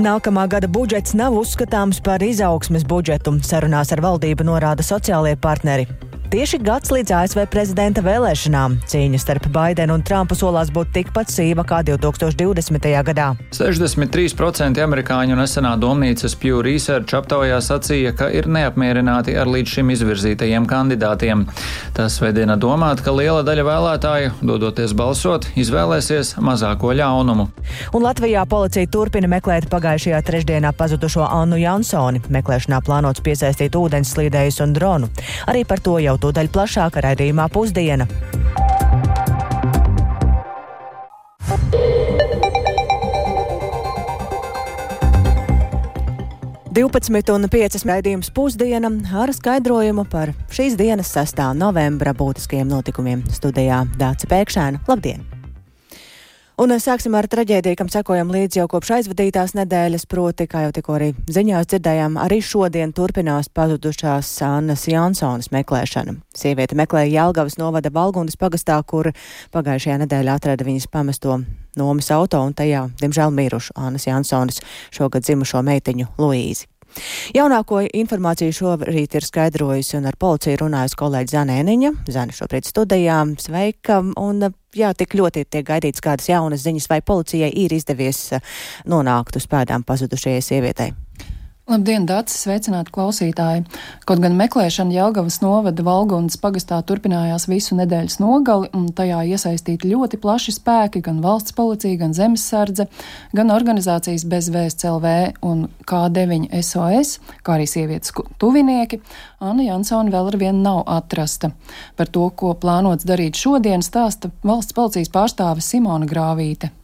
Nākamā gada budžets nav uzskatāms par izaugsmes budžetu, sarunās ar valdību norāda sociālie partneri. Tieši gads līdz ASV prezidenta vēlēšanām cīņa starp Baidenu un Trumpu solās būt tikpat sīva kā 2020. gadā. 63% amerikāņu nesenā domnīcas Pew Research aptaujā sacīja, ka ir neapmierināti ar līdz šim izvirzītajiem kandidātiem. Tas vedina domāt, ka liela daļa vēlētāju, dodoties balsot, izvēlēsies mazāko ļaunumu. Un Latvijā policija turpina meklēt pagājušajā trešdienā pazudušo Annu Jansoni. Meklēšanā plānots piesaistīt ūdens slīdējus un dronu. Arī par to jau tūdaļ plašāka raidījumā pusdiena. Divpadsmit un piecas raidījums pusdiena ar skaidrojumu par šīs dienas 6. novembra būtiskajiem notikumiem studijā Dāca Pēkšēna. Labdien! Un sāksim ar traģēdiju, kam sekojam līdzi jau kopš aizvadītās nedēļas, proti, kā jau tikko arī ziņās dzirdējām, arī šodien turpinās pazudušās Annas Jansonas meklēšana. Sieviete meklēja Jelgavas novada Balgundas pagastā, kur pagājušajā nedēļā atrada viņas pamesto nomas auto un tajā, diemžēl, mirušu Annas Jansonas šogad dzimušo meitiņu Luīzi. Jaunāko informāciju šorīt ir skaidrojusi un ar policiju runājusi kolēģi Zanēniņa. Zani šobrīd studijā. Sveika! Un, jā, tik ļoti tiek gaidīts kādas jaunas ziņas, vai policijai ir izdevies eh, nonākt uz pēdām pazudušajai sievietei. Labdien, Dārcis, sveicināti klausītāji! Kaut gan meklēšana Jelgavas novada Valgundas pagastā turpinājās visu nedēļas nogali, un tajā iesaistīti ļoti plaši spēki, gan valsts policija, gan zemesardze, gan organizācijas bezvēsts LV un K9 SOS, kā arī sievietes tuvinieki, Anna Jansona vēl ar vienu nav atrasta. Par to, ko plānots darīt šodien, stāsta valsts policijas pārstāve Simona Grāvīte.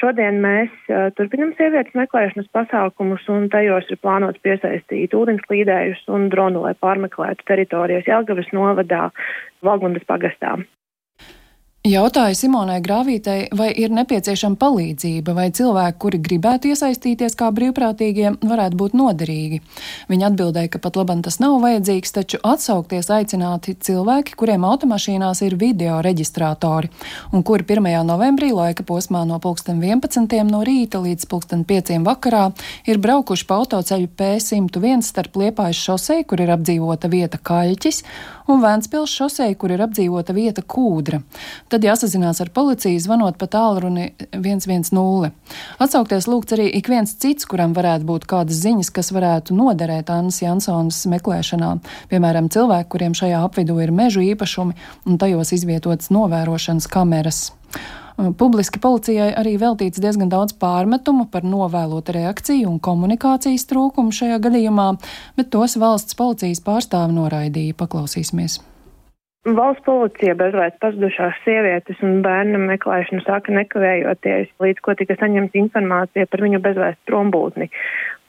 Šodien mēs uh, turpinam sievietes meklēšanas pasākumus, un tajos ir plānots piesaistīt ūdenslīdējus un dronu, lai pārmeklētu teritorijas Jelgavas novadā Valgundas pagastā. Jautāju Simonai Grāvītei, vai ir nepieciešama palīdzība, vai cilvēki, kuri gribētu iesaistīties kā brīvprātīgie, varētu būt noderīgi. Viņa atbildēja, ka pat labam tas nav vajadzīgs, taču atsaukties aicināti cilvēki, kuriem automašīnās ir video reģistrātori, un kuri 1. novembrī laika posmā no 11. no rīta līdz 5. vakarā ir braukuši pa autoceļu P101 starp Liepājas šosei, kur ir apdzīvota vieta Kaļķis, un Vēnspils šosei, kur ir apdzīvota vieta Kūdra tad jāsazinās ar policiju, zvanot pa tālruni 110. Atsaukties lūgts arī ik viens cits, kuram varētu būt kādas ziņas, kas varētu noderēt Annas Jansonas meklēšanā. Piemēram, cilvēki, kuriem šajā apvidū ir mežu īpašumi un tajos izvietotas novērošanas kameras. Publiski policijai arī veltīts diezgan daudz pārmetumu par novēlotu reakciju un komunikācijas trūkumu šajā gadījumā, bet tos valsts policijas pārstāvi noraidīja. Paklausīsimies! Valsts policija bezvēst pazudušās sievietes un bērnu meklēšanu sāka nekavējoties, līdz ko tika saņemta informācija par viņu bezvēst prombūtni.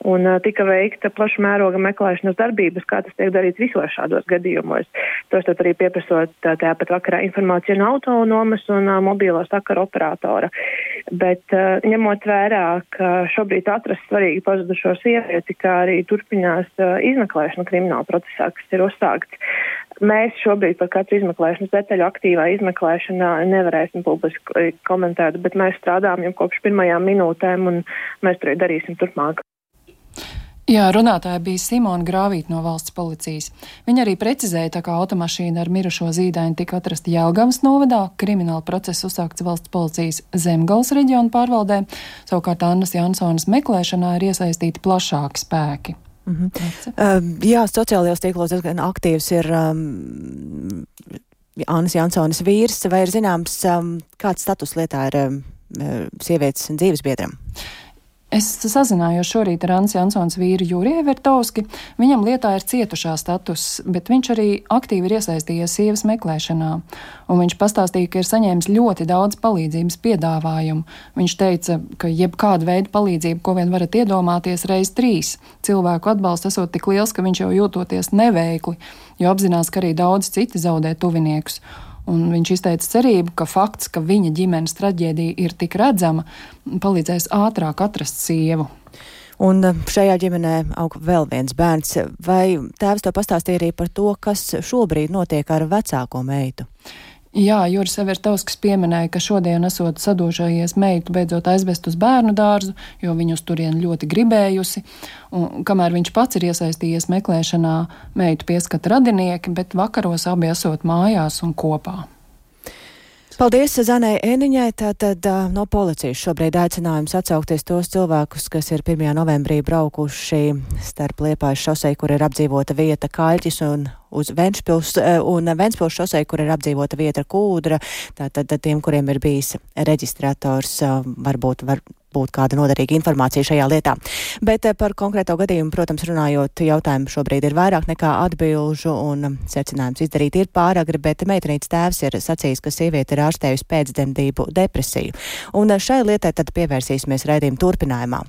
Un tika veikta plaša mēroga meklēšanas darbības, kā tas tiek darīts visos šādos gadījumos. Tostarp arī pieprasot tāpat vakarā informāciju no autonomas un mobīlo sakaru operatora. Bet ņemot vērā, ka šobrīd atrast svarīgi pazudušo sievieti, kā arī turpinās izmeklēšana krimināla procesā, kas ir uzsākts, Mēs šobrīd par katru izmeklēšanas detaļu aktīvā izmeklēšanā nevarēsim publiski komentēt, bet mēs strādājam jau kopš pirmajām minūtēm un mēs to arī darīsim turpmāk. Jā, runātāja bija Simona Grāvīta no valsts policijas. Viņa arī precizēja, tā kā automašīna ar mirušo zīdaini tika atrasta Jelgavas novadā, krimināla procesa uzsākts valsts policijas Zemgals reģiona pārvaldē, savukārt Annas Jansonas meklēšanā ir iesaistīti plašāki spēki. -hmm. uh, jā, sociālajos tīklos diezgan aktīvs ir um, Annas Jansonas vīrs. Vai ir zināms, um, kāds status lietā ir um, sievietes dzīves biedram? Es sazinājos šorīt ar Ansi Ansons vīru Jūriju Vertovski. Viņam lietā ir cietušā status, bet viņš arī aktīvi ir iesaistījies sievas meklēšanā. Un viņš pastāstīja, ka ir saņēmis ļoti daudz palīdzības piedāvājumu. Viņš teica, ka jebkāda veida palīdzība, ko vien varat iedomāties, reiz trīs. Cilvēku atbalsts esot tik liels, ka viņš jau jūtoties neveikli, jo apzinās, ka arī daudz citi zaudē tuviniekus. Un viņš izteica cerību, ka fakts, ka viņa ģimenes traģēdija ir tik redzama, palīdzēs ātrāk atrast sievu. Un eh, šajā ģimenē aug vēl viens bērns. Vai tēvs to pastāstīja arī par to, kas šobrīd notiek ar vecāko meitu? Jā, Juris Evertovskis pieminēja, ka šodien esot sadošājies meitu beidzot aizvest uz bērnu dārzu, jo viņu uz turieni ļoti gribējusi. Un, kamēr viņš pats ir iesaistījies meklēšanā, meitu pieskata radinieki, bet vakaros abi esot mājās un kopā. Paldies Zanai Eniņai. Tātad no policijas šobrīd aicinājums atsaukties tos cilvēkus, kas ir 1. novembrī braukuši starp Liepājas šosei, kur ir apdzīvota vieta Kaļķis un uz Ventspils un Ventspils šosei, kur ir apdzīvota vieta Kūdra. Tātad tiem, kuriem ir bijis reģistrators, varbūt var būt kāda noderīga informācija šajā lietā. Bet par konkrēto gadījumu, protams, runājot, jautājumu šobrīd ir vairāk nekā atbilžu un secinājums izdarīt ir pāragri, bet meitenītes tēvs ir sacījis, ka sieviete ir ārstējusi pēcdzemdību depresiju. Un šai lietai tad pievērsīsimies raidījuma turpinājumā.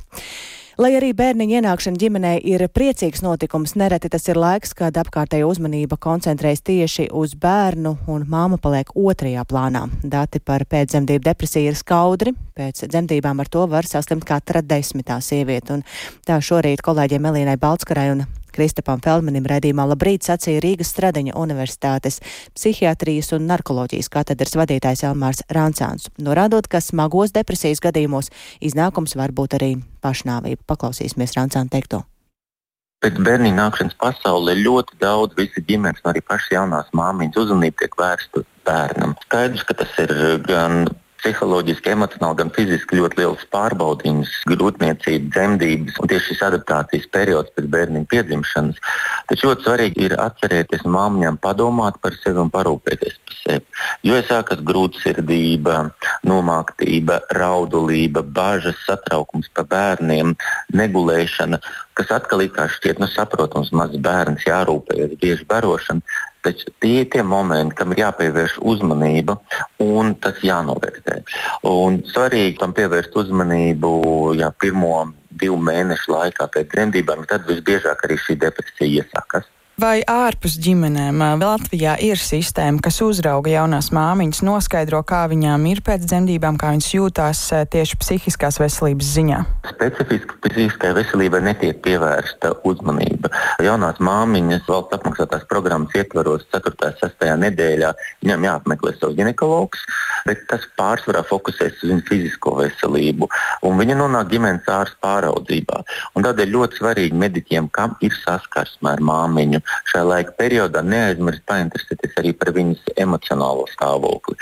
Lai arī bērniņa ienākšana ģimenē ir priecīgs notikums, nereti tas ir laiks, kad apkārtēja uzmanība koncentrējas tieši uz bērnu un māma paliek otrajā plānā. Dati par pēcdzemdību depresiju ir skaudri, pēc dzemdībām ar to var saslimt katra desmitā sieviete. Un tā šorīt kolēģiem Elīnai Balskarai un Kristapam Feldmanim raidījumā labrīt sacīja Rīgas Stradiņa Universitātes psihiatrijas un narkoloģijas katedras vadītājs Elmārs Rancāns, norādot, ka smagos depresijas gadījumos iznākums var būt arī pašnāvība. Paklausīsimies Rancāna teikto. Pēc bērniņa nākšanas pasaulē ļoti daudz visi ģimenes, arī pašas jaunās māmiņas uzmanība tiek vērsta bērnam. Skaidrs, ka tas ir gan psiholoģiski, emocionāli, gan fiziski ļoti liels pārbaudījums, grūtniecība, dzemdības un tieši šis adaptācijas periods pēc bērniņa piedzimšanas. Taču ļoti svarīgi ir atcerēties māmiņām padomāt par sevi un parūpēties par sevi. Jo ja sākas grūtsirdība, nomāktība, raudulība, bažas, satraukums par bērniem, negulēšana, kas atkal ir kā šķiet, nu, saprotams, mazs bērns jārūpējas, bieži barošana, Taču tie ir tie momenti, kam ir jāpievērš uzmanība un tas jānovērtē. Un svarīgi tam pievērst uzmanību jau pirmo divu mēnešu laikā pēc dzemdībām, tad visbiežāk arī šī depresija iesākas. Vai ārpus ģimenēm Latvijā ir sistēma, kas uzrauga jaunās māmiņas, noskaidro, kā viņām ir pēc dzemdībām, kā viņas jūtās tieši psihiskās veselības ziņā? Specifiski psihiskai veselībai netiek pievērsta uzmanība. Jaunās māmiņas valsts apmaksātās programmas ietvaros 4. un 6. nedēļā viņam jāapmeklē savs ginekologs, bet tas pārsvarā fokusēs uz viņu fizisko veselību, un viņa nonāk ģimenes ārsta pāraudzībā. Un tādēļ ļoti svarīgi mediķiem, kam ir saskarsme ar māmiņu šajā laika periodā neaizmirst painteresēties arī par viņas emocionālo stāvokli.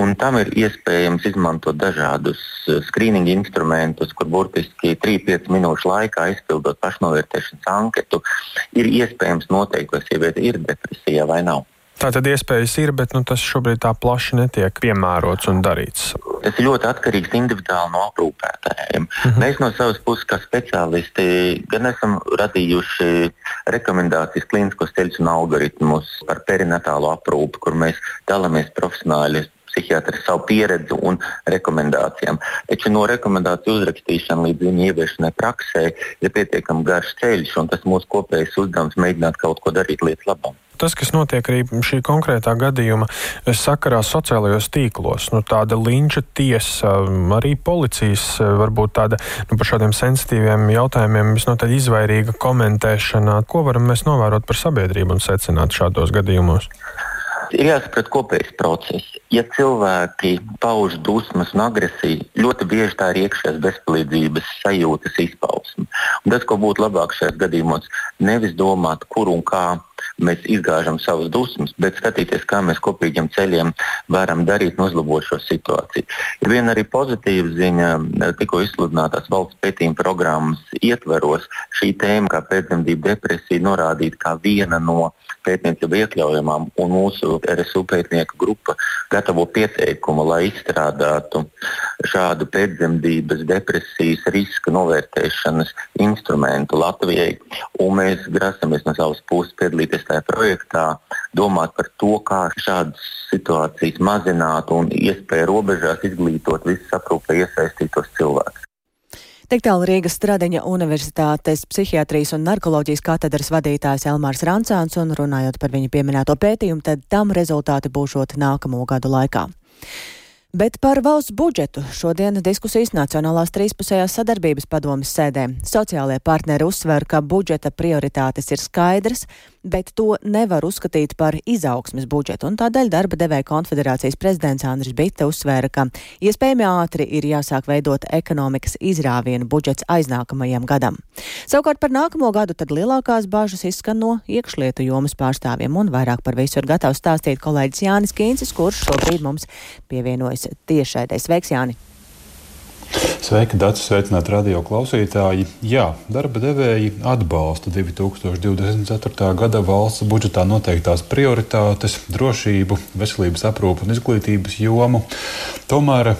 Un tam ir iespējams izmantot dažādus eh, skrīninga instrumentus, kur burtiski 3-5 minūšu laikā izpildot pašnovērtēšanas anketu, ir iespējams noteikt, vai sieviete ir depresijā vai nav. Tā tad iespējas ir, bet nu, tas šobrīd tā plaši netiek piemērots un darīts. Tas ļoti atkarīgs individuāli no aprūpētājiem. Mm -hmm. Mēs no savas puses, kā speciālisti, gan esam radījuši rekomendācijas, klīniskos ceļus un algoritmus par perinatālo aprūpi, kur mēs dalāmies profesionāļi psihiatri savu pieredzi un rekomendācijām. Taču no rekomendāciju uzrakstīšana līdz viņu ieviešanai praksē ir pietiekami garš ceļš, un tas mūsu kopējais uzdevums mēģināt kaut ko darīt lietas labā tas, kas notiek arī šī konkrētā gadījuma sakarā sociālajos tīklos. Nu, tāda linča tiesa, arī policijas varbūt tāda nu, par šādiem sensitīviem jautājumiem visnotaļ izvairīga komentēšana. Ko varam mēs novērot par sabiedrību un secināt šādos gadījumos? Ir jāsaprot kopējs process. Ja cilvēki pauž dusmas un agresiju, ļoti bieži tā ir iekšējās bezpalīdzības sajūtas izpausme. Un tas, ko būtu labāk šajos gadījumos, nevis domāt, kur un kā mēs izgāžam savas dusmas, bet skatīties, kā mēs kopīgiem ceļiem varam darīt uzlabot šo situāciju. Ir viena arī pozitīva ziņa, tikko izsludinātās valsts pētījuma programmas ietveros šī tēma, kā pēcdzemdību depresija, norādīta kā viena no pētniecību iekļaujamām, un mūsu RSU pētnieku grupa gatavo pieteikumu, lai izstrādātu šādu pēcdzemdības depresijas riska novērtēšanas instrumentu Latvijai. Un mēs grasamies no savas puses piedalīties tajā projektā, domāt par to, kā šādas situācijas mazināt un iespēju robežās izglītot visus aprūpē iesaistītos cilvēkus. Tik tālu Rīgas Stradiņa Universitātes psihiatrijas un narkoloģijas katedras vadītājs Elmārs Rancāns un runājot par viņa pieminēto pētījumu, tad tam rezultāti būšot nākamo gadu laikā. Bet par valsts budžetu šodien diskusijas Nacionālās trīspusējās sadarbības padomas sēdē. Sociālajie partneri uzsver, ka budžeta prioritātes ir skaidrs, bet to nevar uzskatīt par izaugsmes budžetu, un tādēļ darba devēja konfederācijas prezidents Andris Bita uzsvēra, ka iespējami ātri ir jāsāk veidot ekonomikas izrāvienu budžets aiznākamajam gadam. Savukārt par nākamo gadu tad lielākās bāžas izskan no iekšlietu jomas pārstāvjiem, un vairāk par visu ir gatavs stāstīt kolēģis Jānis Kīncis, kurš šobrīd mums pievienojas tiešraidē. Sveiks, Jāni! Sveiki, Dārts! Sveicināti radio klausītāji! Jā, darba devēji atbalsta 2024. gada valsts budžetā noteiktās prioritātes, drošību, veselības aprūpu un izglītības jomu. Tomēr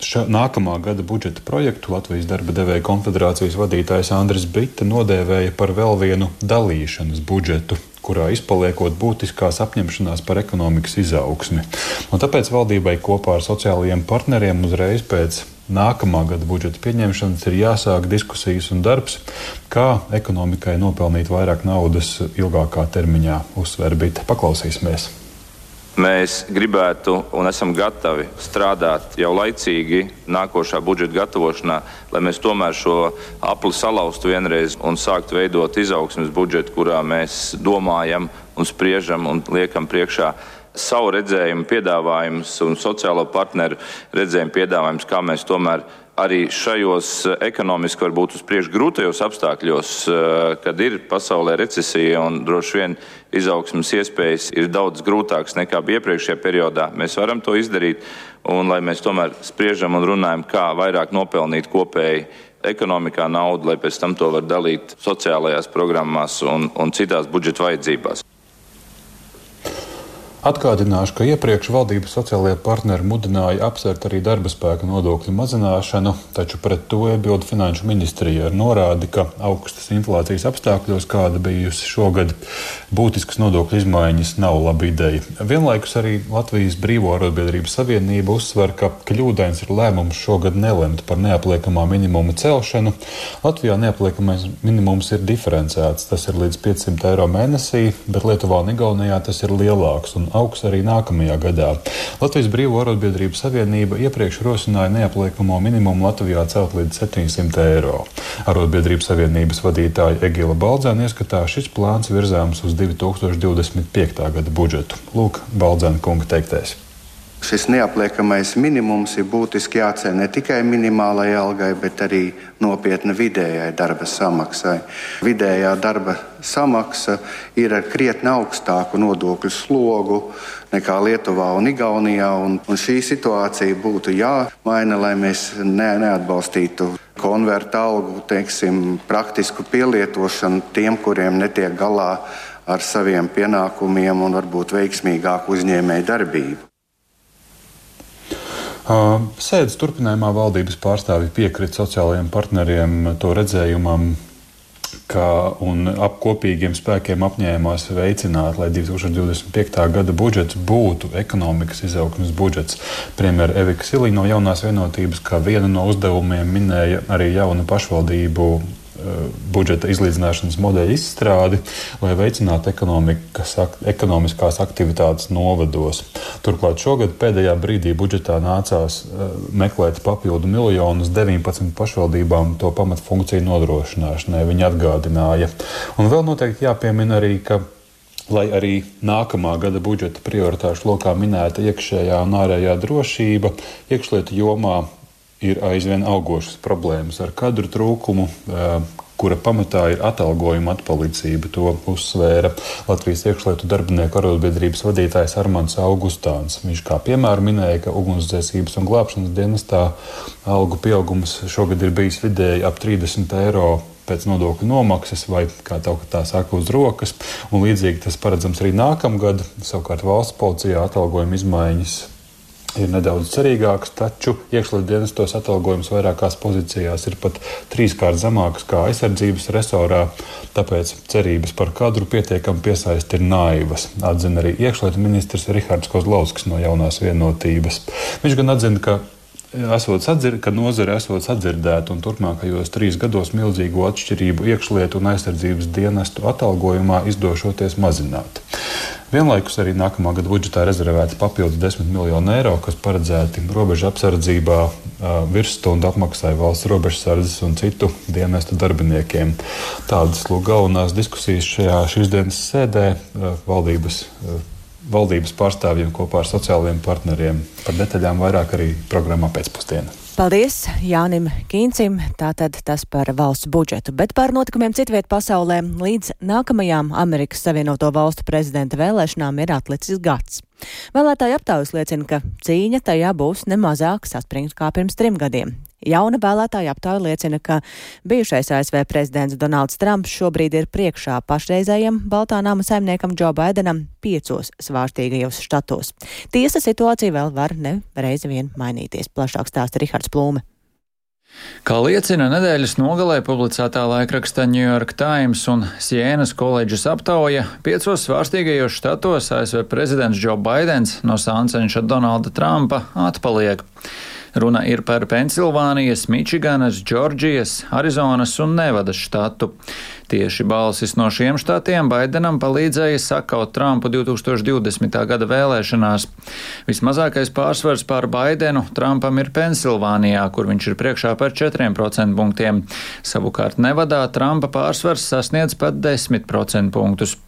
Ša, nākamā gada budžeta projektu Latvijas darba devēja konfederācijas vadītājs Andris Brita nodēvēja par vēl vienu dalīšanas budžetu, kurā izpaliekot būtiskās apņemšanās par ekonomikas izaugsmi. Un tāpēc valdībai kopā ar sociālajiem partneriem uzreiz pēc nākamā gada budžeta pieņemšanas ir jāsāk diskusijas un darbs, kā ekonomikai nopelnīt vairāk naudas ilgākā termiņā, uzsver Bita. Paklausīsimies! Mēs gribētu un esam gatavi strādāt jau laicīgi nākošā budžeta gatavošanā, lai mēs tomēr šo apli salauztu vienreiz un sāktu veidot izaugsmes budžetu, kurā mēs domājam un spriežam un liekam priekšā savu redzējumu, piedāvājumus un sociālo partneru redzējumu piedāvājumus, kā mēs tomēr arī šajos eh, ekonomiski varbūt uz priekšu grūtajos apstākļos, eh, kad ir pasaulē recesija un droši vien izaugsmas iespējas ir daudz grūtākas nekā bija iepriekšējā periodā, mēs varam to izdarīt. Un lai mēs tomēr spriežam un runājam, kā vairāk nopelnīt kopēji ekonomikā naudu, lai pēc tam to var dalīt sociālajās programmās un, un citās budžeta vajadzībās. Atgādināšu, ka iepriekš valdības sociālajie partneri mudināja apsvērt arī darba spēka nodokļu mazināšanu, taču pret to iebilda Finanšu ministrija ar norādi, ka augstas inflācijas apstākļos, kāda bijusi šogad, būtiskas nodokļu izmaiņas nav laba ideja. Vienlaikus arī Latvijas Brīvo arotbiedrību savienība uzsver, ka kļūdains ir lēmums šogad nelemt par neapliekamā minimuma celšanu. Latvijā neapliekamais minimums ir diferencēts, tas ir līdz 500 eiro mēnesī, bet Lietuvā un Igaunijā tas ir lielāks. Un augs arī nākamajā gadā. Latvijas Brīvo arotbiedrību savienība iepriekš rosināja neapliekamo minimumu Latvijā celt līdz 700 eiro. Arotbiedrību savienības vadītāja Egila Baldzēna ieskatā šis plāns virzāms uz 2025. gada budžetu. Lūk, Baldzēna kunga teiktais. Šis neapliekamais minimums ir būtiski jāceļ ne tikai minimālajai algai, bet arī nopietna vidējai darba samaksai. Vidējā darba samaksa ir ar krietni augstāku nodokļu slogu nekā Lietuvā un Igaunijā. Un, un šī situācija būtu jāmaina, lai mēs ne, neatbalstītu konverta algu teiksim, praktisku pielietošanu tiem, kuriem netiek galā ar saviem pienākumiem un varbūt veiksmīgāku uzņēmēju darbību. Sēdes turpinājumā valdības pārstāvji piekrita sociālajiem partneriem to redzējumam, ka ap kopīgiem spēkiem apņēmās veicināt, lai 2025. gada budžets būtu ekonomikas izaugsmes budžets. Premjera Evika Silī no jaunās vienotības, kā vienu no uzdevumiem minēja arī jaunu pašvaldību budžeta izlīdzināšanas modeļa izstrādi, lai veicinātu ekonomiskās aktivitātes novados. Turklāt šogad pēdējā brīdī budžetā nācās eh, meklēt papildu miljonus 19 pašvaldībām to pamatfunkciju nodrošināšanai. Viņi atgādināja. Un vēl noteikti jāpiemina arī, ka lai arī nākamā gada budžeta prioritāšu lokā minēta iekšējā un ārējā drošība, iekšlietu jomā ir aizvien augošas problēmas ar kadru trūkumu, kura pamatā ir atalgojuma atpalicība. To uzsvēra Latvijas iekšlietu darbinieku arotbiedrības vadītājs Armāns Augustāns. Viņš kā piemēru minēja, ka ugunsdzēsības un glābšanas dienestā algu pieaugums šogad ir bijis vidēji ap 30 eiro pēc nodokļu nomaksas, vai kā tā saka, uz rokas. Un līdzīgi tas paredzams arī nākamgad. Savukārt valsts policijā atalgojuma izmaiņas ir nedaudz cerīgāks, taču iekšlietu dienestos atalgojums vairākās pozīcijās ir pat trīskārt zemāks kā aizsardzības resorā. Tāpēc cerības par kadru pietiekami piesaisti ir naivas, atzina arī iekšlietu ministrs Rihards Kozlovskis no jaunās vienotības. Viņš gan atzina, ka esot sadzir, ka nozare esot sadzirdēta un turpmākajos trīs gados milzīgo atšķirību iekšlietu un aizsardzības dienestu atalgojumā izdošoties mazināt. Vienlaikus arī nākamā gada budžetā rezervēta papildus 10 miljonu eiro, kas paredzēti robežu apsardzībā, virsstundu apmaksai valsts robežsardzes un citu dienestu darbiniekiem. Tādas lūk galvenās diskusijas šajā šīs dienas sēdē valdības valdības pārstāvjiem kopā ar sociālajiem partneriem. Par detaļām vairāk arī programmā pēcpusdienā. Paldies Jānim Kīncim. Tātad tas par valsts budžetu, bet par notikumiem citviet pasaulē līdz nākamajām Amerikas Savienoto Valstu prezidenta vēlēšanām ir atlicis gads. Vēlētāju aptaujas liecina, ka cīņa tajā būs nemazāk saspringta kā pirms trim gadiem. Jauna vēlētāja aptauja liecina, ka bijušais ASV prezidents Donalds Trumps šobrīd ir priekšā pašreizējam Baltā nama saimniekam Džo Baidenam piecos svārstīgajos štatos. Tiesa situācija vēl var ne reizi vien mainīties. Plašāk stāsta Rihards Plūme. Kā liecina nedēļas nogalē publicētā laikraksta New York Times un Sienas koledžas aptauja, piecos svārstīgajos štatos ASV prezidents Džo Baidens no sāncenša Donalda Trumpa atpaliek. Runa ir par Pensilvānijas, Mičiganas, Džordžijas, Arizonas un Nevadas štatu. Tieši balsis no šiem štatiem Baidenam palīdzēja sakaut Trumpu 2020. gada vēlēšanās. Vismazākais pārsvars pār Baidenu Trumpam ir Pensilvānijā, kur viņš ir priekšā par 4% punktiem. Savukārt Nevadā Trumpa pārsvars sasniedz pat 10% punktus.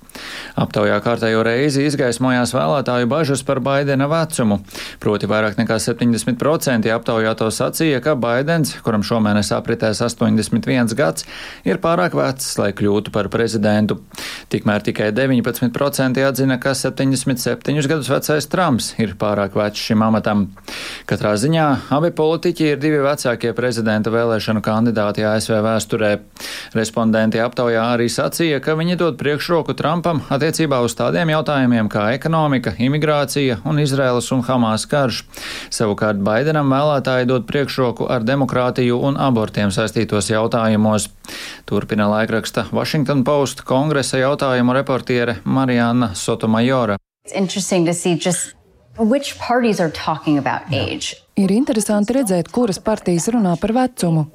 Aptaujā kārtējo reizi izgaismojās vēlētāju bažas par Baidena vecumu. Proti vairāk nekā 70% aptaujāto sacīja, ka Baidens, kuram šomēnes apritēs 81 gads, ir pārāk vecs, lai kļūtu par prezidentu. Tikmēr tikai 19% atzina, ka 77 gadus vecais Trumps ir pārāk vecs šim amatam. Katrā ziņā abi politiķi ir divi vecākie prezidenta vēlēšanu kandidāti ASV vēsturē. Respondenti aptaujā arī sacīja, ka viņi dod priekšroku Trumpam Trumpam attiecībā uz tādiem jautājumiem kā ekonomika, imigrācija un Izraēlas un Hamas karš. Savukārt Baidenam vēlētāji dod priekšroku ar demokrātiju un abortiem saistītos jautājumos. Turpina laikraksta Washington Post kongresa jautājumu reportiere Marijāna Sotomajora. It's interesting to see just which parties are talking about age. Ir interesanti redzēt, kuras partijas runā par vecumu.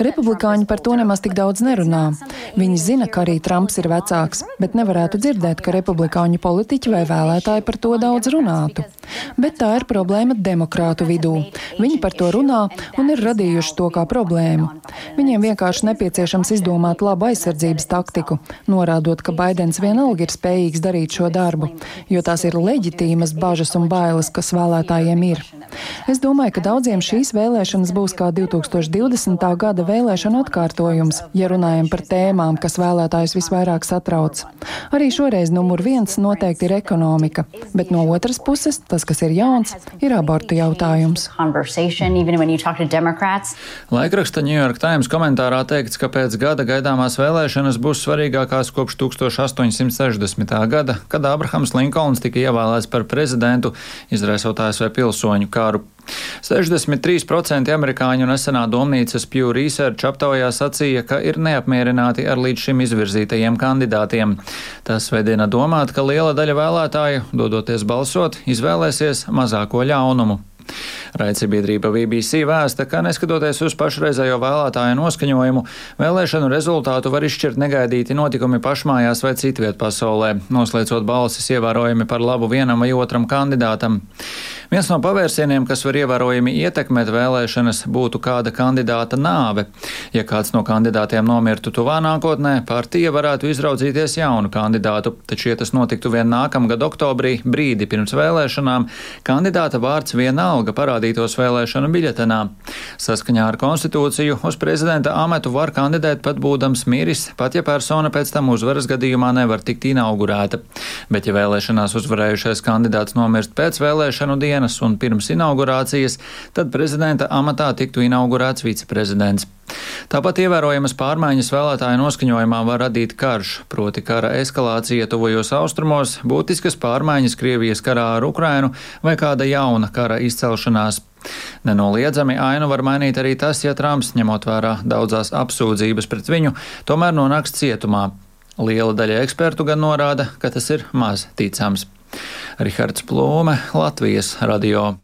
Republikāņi par to nemaz tik daudz nerunā. Viņi zina, ka arī Trumps ir vecāks, bet nevarētu dzirdēt, ka republikāņu politiķi vai vēlētāji par to daudz runātu. Bet tā ir problēma demokrātu vidū. Viņi par to runā un ir radījuši to kā problēmu. Viņiem vienkārši nepieciešams izdomāt labu aizsardzības taktiku, norādot, ka Baidens vienalga ir spējīgs darīt šo darbu, jo tās ir leģitīmas bažas un bailes, kas vēlētājiem ir. Es domāju, ka daudziem šīs vēlēšanas būs kā 2020. gada vēlēšana atkārtojums, ja runājam par tēmām, kas vēlētājus visvairāk satrauc. Arī šoreiz numur viens noteikti ir ekonomika, bet no otras puses tas, kas ir jauns, ir abortu jautājums. Laikraksta New York Times komentārā teikts, ka pēc gada gaidāmās vēlēšanas būs svarīgākās kopš 1860. gada, kad Abrahams Linkolns tika ievēlēts par prezidentu, izraisot ASV pilsoņu karu. 63% amerikāņu nesenā domnīcas Pew Research aptaujā sacīja, ka ir neapmierināti ar līdz šim izvirzītajiem kandidātiem. Tas vedina domāt, ka liela daļa vēlētāju, dodoties balsot, izvēlēsies mazāko ļaunumu. Raidsabiedrība BBC vēsta, ka neskatoties uz pašreizējo vēlētāju noskaņojumu, vēlēšanu rezultātu var izšķirt negaidīti notikumi pašmājās vai citviet pasaulē, noslēdzot balsis ievērojami par labu vienam vai otram kandidātam. Viens no pavērsieniem, kas var ievērojami ietekmēt vēlēšanas, būtu kāda kandidāta nāve. Ja kāds no kandidātiem nomirtu tuvā nākotnē, partija varētu izraudzīties jaunu kandidātu, taču, ja tas notiktu vien nākamgad oktobrī, brīdi pirms vēlēšanām, kandidāta vārds vienalga parādītos vēlēšanu biļetenā. Saskaņā ar konstitūciju uz prezidenta amatu var kandidēt pat būdams miris, pat ja persona pēc tam uzvaras gadījumā nevar tikt inaugurēta. Bet, ja vēlēšanās uzvarējušais kandidāts nomirst pēc vēlēšanu dienas un pirms inaugurācijas, tad prezidenta amatā tiktu inaugurēts viceprezidents. Tāpat ievērojamas pārmaiņas vēlētāju noskaņojumā var radīt karš, proti kara eskalācija tuvojos austrumos, būtiskas pārmaiņas Krievijas karā ar Ukrainu vai kāda jauna kara izcelšanās. Nenoliedzami ainu var mainīt arī tas, ja Trumps, ņemot vērā daudzās apsūdzības pret viņu, tomēr nonāks cietumā. Liela daļa ekspertu gan norāda, ka tas ir maz ticams. Rihards Plūme, Latvijas radio.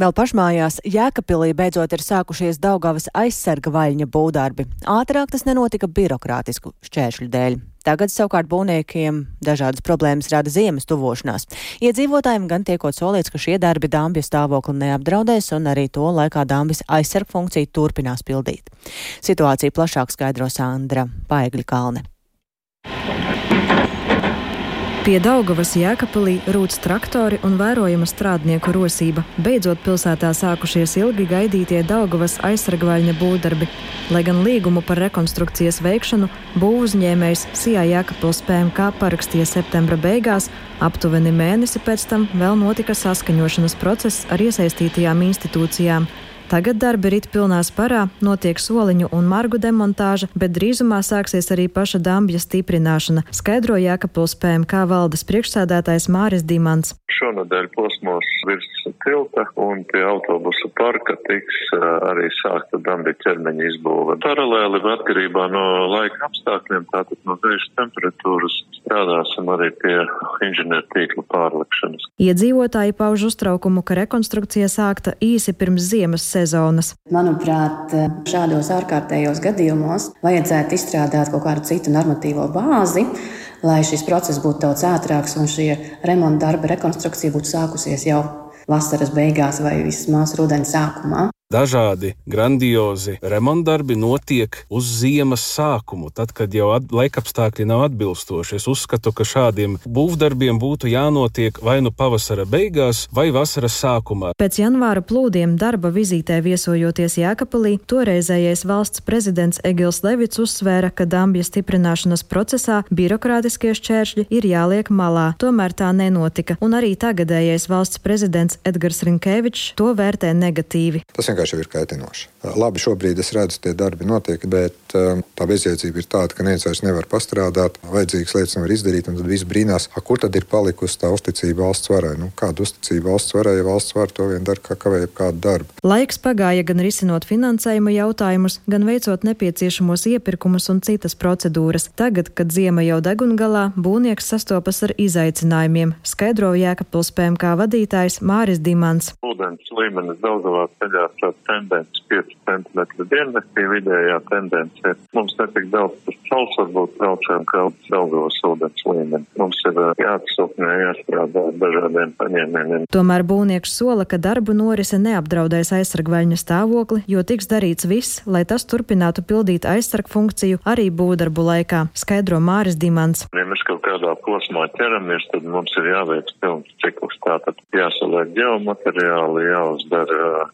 Vēl pašmājās Jēkabpilī beidzot ir sākušies Daugavas aizsarga vaļņa būvdarbi. Ātrāk tas nenotika birokrātisku šķēršļu dēļ. Tagad savukārt būvniekiem dažādas problēmas rada ziemas tuvošanās. Iedzīvotājiem gan tiekot solīts, ka šie darbi dambju stāvokli neapdraudēs un arī to laikā dambjas aizsarga funkciju turpinās pildīt. Situāciju plašāk skaidro Sandra Paegļa Kalne. Pie Daugavas Jēkabpilī rūc traktori un vērojama strādnieku rosība. Beidzot pilsētā sākušies ilgi gaidītie Daugavas aizsargvaļņa būvdarbi. Lai gan līgumu par rekonstrukcijas veikšanu būvuzņēmējs Sijā Jēkabpils PMK parakstīja septembra beigās, aptuveni mēnesi pēc tam vēl notika saskaņošanas process ar iesaistītajām institūcijām. Tagad darbi rit pilnā sparā, notiek soliņu un margu demontāža, bet drīzumā sāksies arī paša dambja stiprināšana, skaidro Jēkabpils PMK valdes priekšsēdētājs Māris Dimants. Šonadēļ posmos virs tilta un pie autobusu parka tiks arī sākta dambja ķermeņa izbūve. Paralēli atkarībā no laika apstākļiem, tātad no vēja temperatūras, strādāsim arī pie inženieru tīkla pārlikšanas. Iedzīvotāji pauž uztraukumu, ka rekonstrukcija sākta īsi pirms ziemas sezonas. Manuprāt, šādos ārkārtējos gadījumos vajadzētu izstrādāt kaut kādu citu normatīvo bāzi lai šis process būtu daudz ātrāks un šie remonta darba rekonstrukcija būtu sākusies jau vasaras beigās vai vismaz rudens sākumā. Dažādi grandiozi remontdarbi notiek uz ziemas sākumu, tad, kad jau laikapstākļi nav atbilstoši. Es uzskatu, ka šādiem būvdarbiem būtu jānotiek vai nu pavasara beigās, vai vasaras sākumā. Pēc janvāra plūdiem darba vizītē viesojoties Jēkabpilī, toreizējais valsts prezidents Egils Levits uzsvēra, ka dambja stiprināšanas procesā birokrātiskie šķēršļi ir jāliek malā. Tomēr tā nenotika, un arī tagadējais valsts prezidents Edgars Rinkēvičs to vērtē negatīvi. Tas vienkārši ir kaitinoši. Labi, šobrīd es redzu, tie darbi notiek, bet um, tā bezjēdzība ir tāda, ka neviens vairs nevar pastrādāt, vajadzīgas lietas nevar izdarīt, un tad viss brīnās, kur tad ir palikusi tā uzticība valsts varai. Nu, kāda uzticība valsts varai, ja valsts var to vien dara, kā kavē kādu darbu? Laiks pagāja gan risinot finansējuma jautājumus, gan veicot nepieciešamos iepirkumus un citas procedūras. Tagad, kad ziema jau degungalā, būvnieks sastopas ar izaicinājumiem, skaidro Jēkabpils PMK vadītājs Māris Dimants. Ūdens līmenis Daugavā ceļās tāds tendence 5 cm diennaktī vidējā tendence ir. Mums netik daudz tas cels varbūt braucējiem, kā Daugavas ūdens līmeni. Mums ir jāatsūknē, jāstrādā ar dažādiem paņēmieniem. Tomēr būvnieks sola, ka darbu norise neapdraudēs aizsargvaļņa stāvokli, jo tiks darīts viss, lai tas turpinātu pildīt aizsarg funkciju arī būvdarbu laikā, skaidro Māris Dimants. Ja mēs kaut kādā posmā ķeramies, tad mums ir jāveic pilns cikls. Tātad jāsaliek geomateriāli, jāuzdara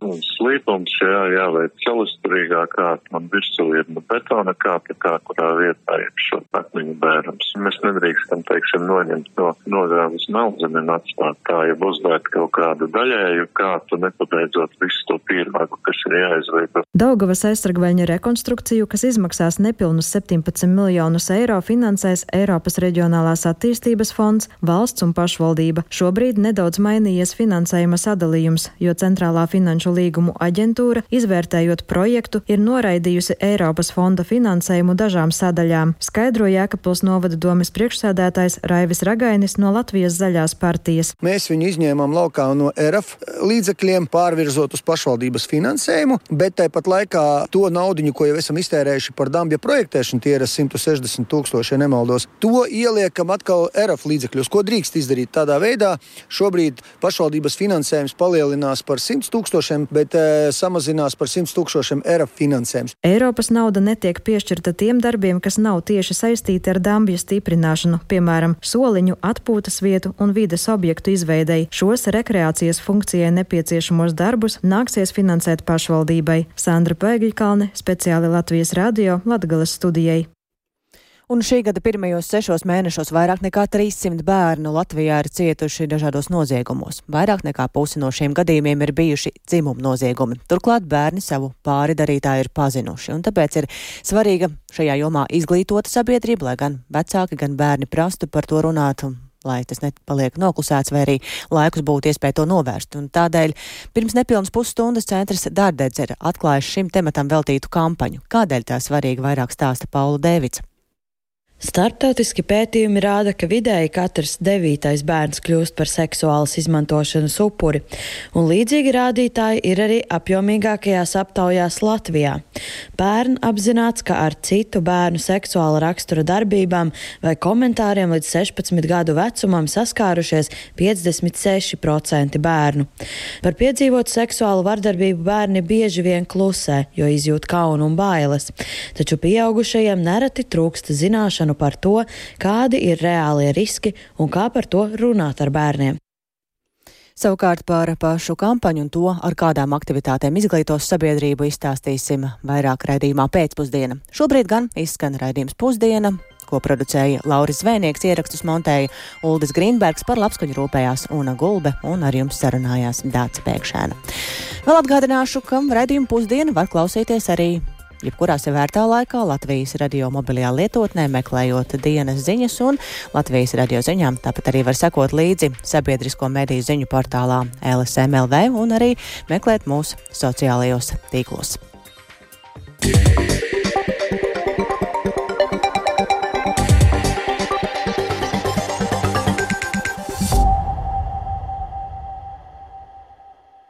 slīpums, jā, jāveic celisturīgā kārta, man virsū ir nu betona kārta, kā kurā vietā ir šo akmeņu bērums. Mēs nedrīkstam, teiksim, noņemt no nogāvis naudzemi un atstāt tā, ja uzvērt kaut kādu daļēju kārtu, nepabeidzot visu to pīrāgu, kas ir jāizveido. Daugavas aizsargvaļņa rekonstrukciju, kas izmaksās nepilnus 17 miljonus eiro, finansēs Eiropas reģionālās attīstības fonds, valsts un pašvaldība. Šobrīd nedaudz mainījies finansējuma sadalījums, jo centrālā finanšu līgumu aģentūra, izvērtējot projektu, ir noraidījusi Eiropas fonda finansējumu dažām sadaļām, skaidro Jēkabpils novada domas priekšsēdētājs Raivis Ragainis no Latvijas zaļās partijas. Mēs viņu izņēmām laukā no RF līdzekļiem, pārvirzot uz pašvaldības finansējumu, bet tāpat laikā to naudu, ko jau esam iztērējuši par dambja projektēšanu, tie ir 160 tūkstoši, ja nemaldos, to ieliekam atkal RF līdzekļos. Ko drīkst izdarīt tādā veidā? Šobrīd pašvaldības finansējums palielinās par 100 tūkstošiem, bet e, samazinās par 100 tūkstošiem eiro finansējums. Eiropas nauda netiek piešķirta tiem darbiem, kas nav tieši saistīti ar dambju stiprināšanu, piemēram, soliņu, atpūtas vietu un vides objektu izveidei. Šos rekreācijas funkcijai nepieciešamos darbus nāksies finansēt pašvaldībai. Sandra Pēgiļkalne, speciāli Latvijas radio Latgales studijai. Un šī gada pirmajos sešos mēnešos vairāk nekā 300 bērnu Latvijā ir cietuši dažādos noziegumos. Vairāk nekā pusi no šiem gadījumiem ir bijuši dzimumu noziegumi. Turklāt bērni savu pāri darītāju ir pazinuši, un tāpēc ir svarīga šajā jomā izglītota sabiedrība, lai gan vecāki, gan bērni prastu par to runāt lai tas nepaliek noklusēts, vai arī laikus būtu iespēja to novērst. Un tādēļ pirms nepilnas pusstundas centrs Dārdedz ir atklājis šim tematam veltītu kampaņu. Kādēļ tā svarīga vairāk stāsta Paula Dēvica? Startautiski pētījumi rāda, ka vidēji katrs devītais bērns kļūst par seksuālas izmantošanas upuri, un līdzīgi rādītāji ir arī apjomīgākajās aptaujās Latvijā. Bērni apzināts, ka ar citu bērnu seksuāla rakstura darbībām vai komentāriem līdz 16 gadu vecumam saskārušies 56% bērnu. Par piedzīvotu seksuālu vardarbību bērni bieži vien klusē, jo izjūt kaunu un bailes, taču pieaugušajiem nereti trūksta zināšanu zināšanu par to, kādi ir reālie riski un kā par to runāt ar bērniem. Savukārt par pašu kampaņu un to, ar kādām aktivitātēm izglītos sabiedrību, izstāstīsim vairāk raidījumā pēcpusdiena. Šobrīd gan izskan raidījums pusdiena, ko producēja Lauris Zvēnieks, ierakstus montēja Uldis Grīnbergs, par labskaņu rūpējās Una Gulbe un ar jums sarunājās Dāca Pēkšēna. Vēl atgādināšu, ka raidījumu pusdienu var klausīties arī jebkurā sevērtā laikā Latvijas radio mobilajā lietotnē, meklējot dienas ziņas un Latvijas radio ziņām. Tāpat arī var sekot līdzi sabiedrisko mediju ziņu portālā LSMLV un arī meklēt mūsu sociālajos tīklos. Yeah.